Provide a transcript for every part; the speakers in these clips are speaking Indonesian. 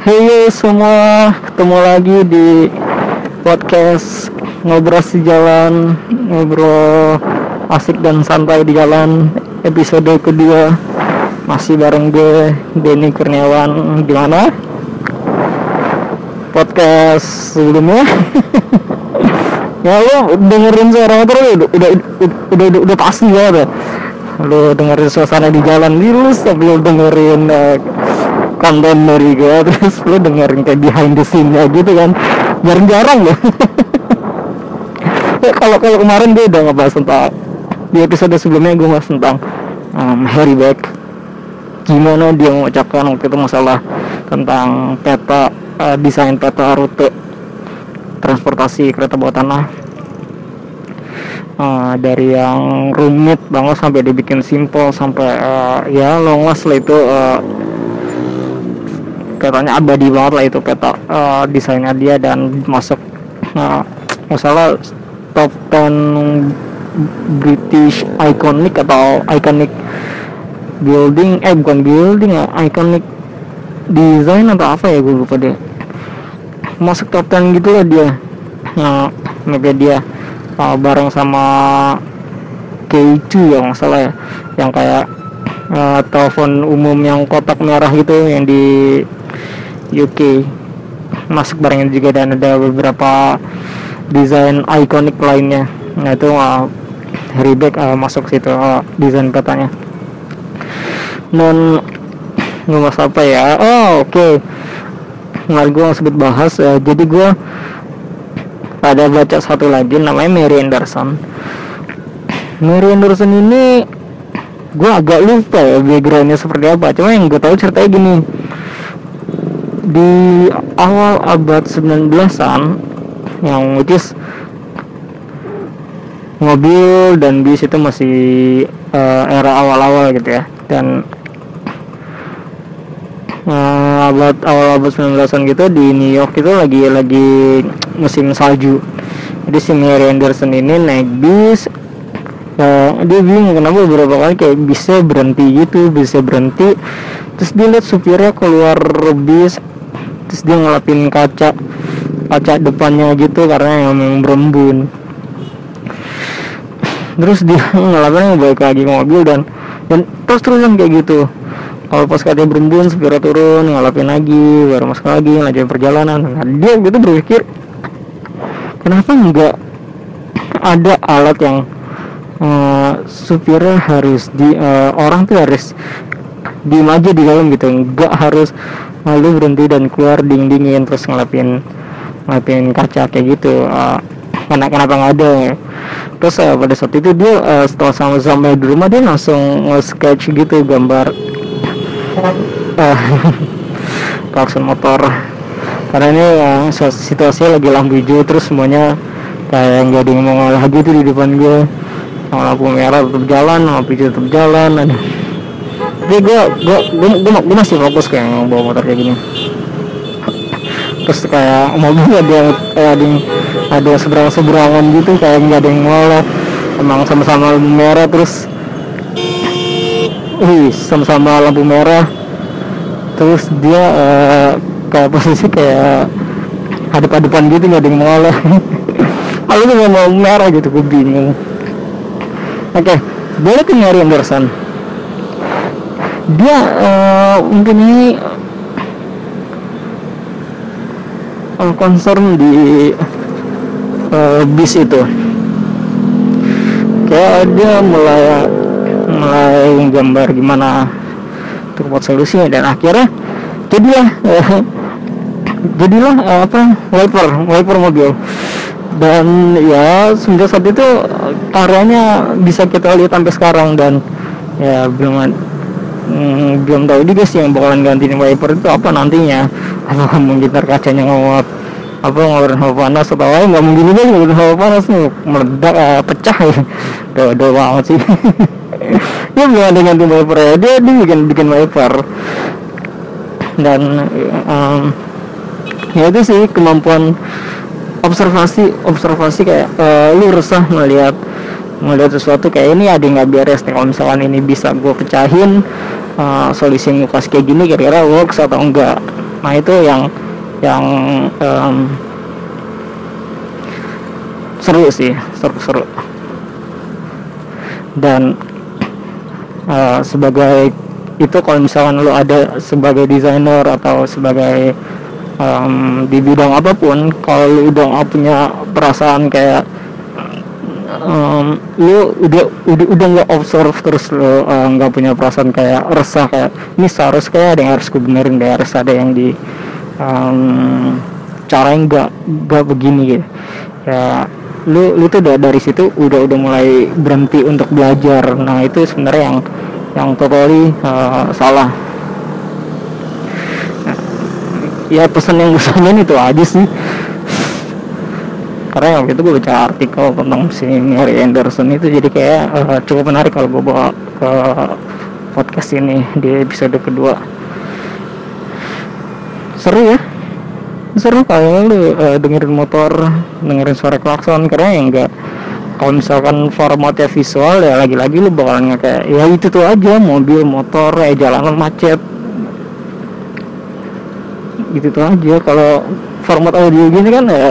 Hey semua, ketemu lagi di podcast ngobrol di jalan, ngobrol asik dan santai di jalan. Episode kedua. Masih bareng gue Denny Kurniawan. Di mana podcast sebelumnya? Ya lo dengerin suara motor udah udah udah udah, udah, udah pasti banget ya. Lo dengerin suasana di jalan lu sambil dengerin uh, konten dari gue terus lu dengerin kayak behind the scene nya gitu kan. Jarang-jarang ya kalau kalau kemarin gue udah ngebahas tentang di episode sebelumnya gue bahas tentang um, Harry Beck. Gimana dia mengucapkan waktu itu masalah tentang peta uh, desain peta rute transportasi kereta bawah tanah. Uh, dari yang rumit banget sampai dibikin simple sampai uh, ya long last lah itu uh, petanya abadi banget lah itu peta uh, desainnya dia dan masuk uh, masalah top 10 British iconic atau iconic building eh bukan building ya iconic design atau apa ya gue lupa deh. Masuk top 10 gitu lah dia. Nah uh, dia uh, bareng sama K2 ya masalah ya. Yang kayak uh, telepon umum yang kotak merah gitu yang di UK masuk barangnya juga dan ada beberapa desain ikonik lainnya. Nah itu uh, Beck uh, masuk situ uh, desain petanya dan ngebahas apa ya? Oh oke. Okay. nggak gue sebut bahas uh, jadi gue ada baca satu lagi namanya Mary Anderson. Mary Anderson ini gue agak lupa ya backgroundnya seperti apa. Cuma yang gue tahu ceritanya gini di awal abad 19-an yang which is mobil dan bis itu masih uh, era awal-awal gitu ya. Dan uh, abad awal abad 19-an gitu di New York itu lagi lagi musim salju. Jadi si Mary Anderson ini naik bis uh, dia bingung kenapa beberapa kali kayak bisa berhenti gitu bisa berhenti. Terus dia lihat supirnya keluar bis terus dia ngelapin kaca kaca depannya gitu karena yang berembun terus dia ngelapin balik lagi ke mobil dan dan terus terusan kayak gitu. Kalau pas katanya berembun supirnya turun ngelapin lagi baru masuk lagi lanjutin perjalanan. Nah, dia gitu berpikir kenapa enggak ada alat yang uh, supirnya harus di uh, orang tuh harus diem aja di dalam gitu. Enggak harus lalu berhenti dan keluar ding dingin terus ngelapin ngelapin kaca kayak gitu. Uh, kenapa nggak ada? Ya. terus uh, pada saat itu dia uh, setelah sama-sama di rumah dia langsung nge-sketch gitu gambar uh, klakson motor. Karena ini uh, situasinya lagi lampu hijau terus semuanya kayak nggak ada yang mau ngalah gitu di depan gue. Lampu merah tetap jalan lampu hijau tetap jalan ada tapi gue gue gue gue masih fokus kayak bawa motor kayak gini. Terus kayak mobil ada kayak ada ada seberang seberangan gitu kayak nggak ada yang molek emang sama-sama lampu merah terus. Wih sama-sama lampu merah. Terus dia uh, kayak posisi kayak hadap-hadapan gitu nggak ada yang molek lalu tuh mau merah gitu gue bingung. Oke okay, boleh ke Mary Anderson dia uh, mungkin ini uh, concern di uh, bis itu. Kayak dia mulai mulai gambar gimana untuk buat solusinya dan akhirnya jadilah uh, jadilah uh, apa wiper wiper mobil. Dan ya semenjak saat itu karyanya bisa kita lihat sampai sekarang dan ya belum hmm, belum tahu juga sih yang bakalan gantiin wiper itu apa nantinya. Apa mungkin kacanya ngawat apa ngeluarin hawa panas atau apa. Nggak mungkin juga ngeluarin hawa panas nih. Meledak uh, pecah ya. Do do banget sih. Dia belum ada ganti wiper ya. Dia dia bikin bikin wiper dan um, ya itu sih kemampuan observasi observasi kayak uh, lu resah melihat melihat sesuatu kayak ini ada nggak beres nih kalau misalkan ini bisa gue pecahin uh, solusi ngukas kayak gini kira-kira works atau enggak? Nah itu yang yang um, seru sih seru-seru. Dan uh, sebagai itu kalau misalkan lo ada sebagai desainer atau sebagai um, di bidang apa pun kalau lu udah punya perasaan kayak um, lu udah udah udah nggak observe terus lu nggak uh, punya perasaan kayak resah kayak ini seharus kayak ada yang harus gue benerin deh harus ada yang di um, cara yang nggak nggak begini gitu. Ya lu lu tuh udah dari situ udah udah mulai berhenti untuk belajar. Nah itu sebenarnya yang yang totally uh, salah. Ya pesan yang gue itu aja sih karena waktu itu gue baca artikel tentang si Mary Anderson itu jadi kayak uh, cukup menarik kalau gue bawa ke podcast ini di episode kedua. Seru ya? Seru kalau lu uh, dengerin motor dengerin suara klakson. Karena yang enggak kalau misalkan formatnya visual ya lagi-lagi lu bakalan kayak ya itu tuh aja mobil motor ya jalanan macet. Gitu tuh aja. Kalau format audio gini kan ya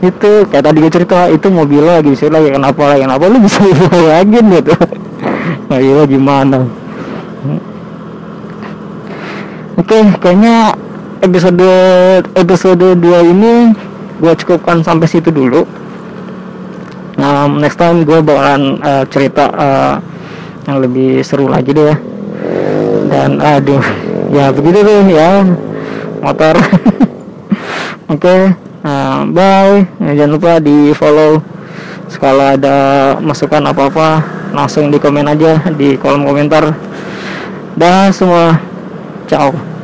itu kayak tadi gue cerita itu mobil lagi sih lagi kenapa lagi kenapa lu bisa bayangin gitu. Nah iya gimana? Oke kayaknya episode episode 2 ini gue cukupkan sampai situ dulu. Nah next time gue bakalan uh, cerita uh, yang lebih seru lagi deh ya. Dan aduh ya begitu tuh ya motor. Oke. okay, nah, bye. Ya, jangan lupa di follow. Kalau ada masukan apa apa langsung di komen aja di kolom komentar. Dah semua. Ciao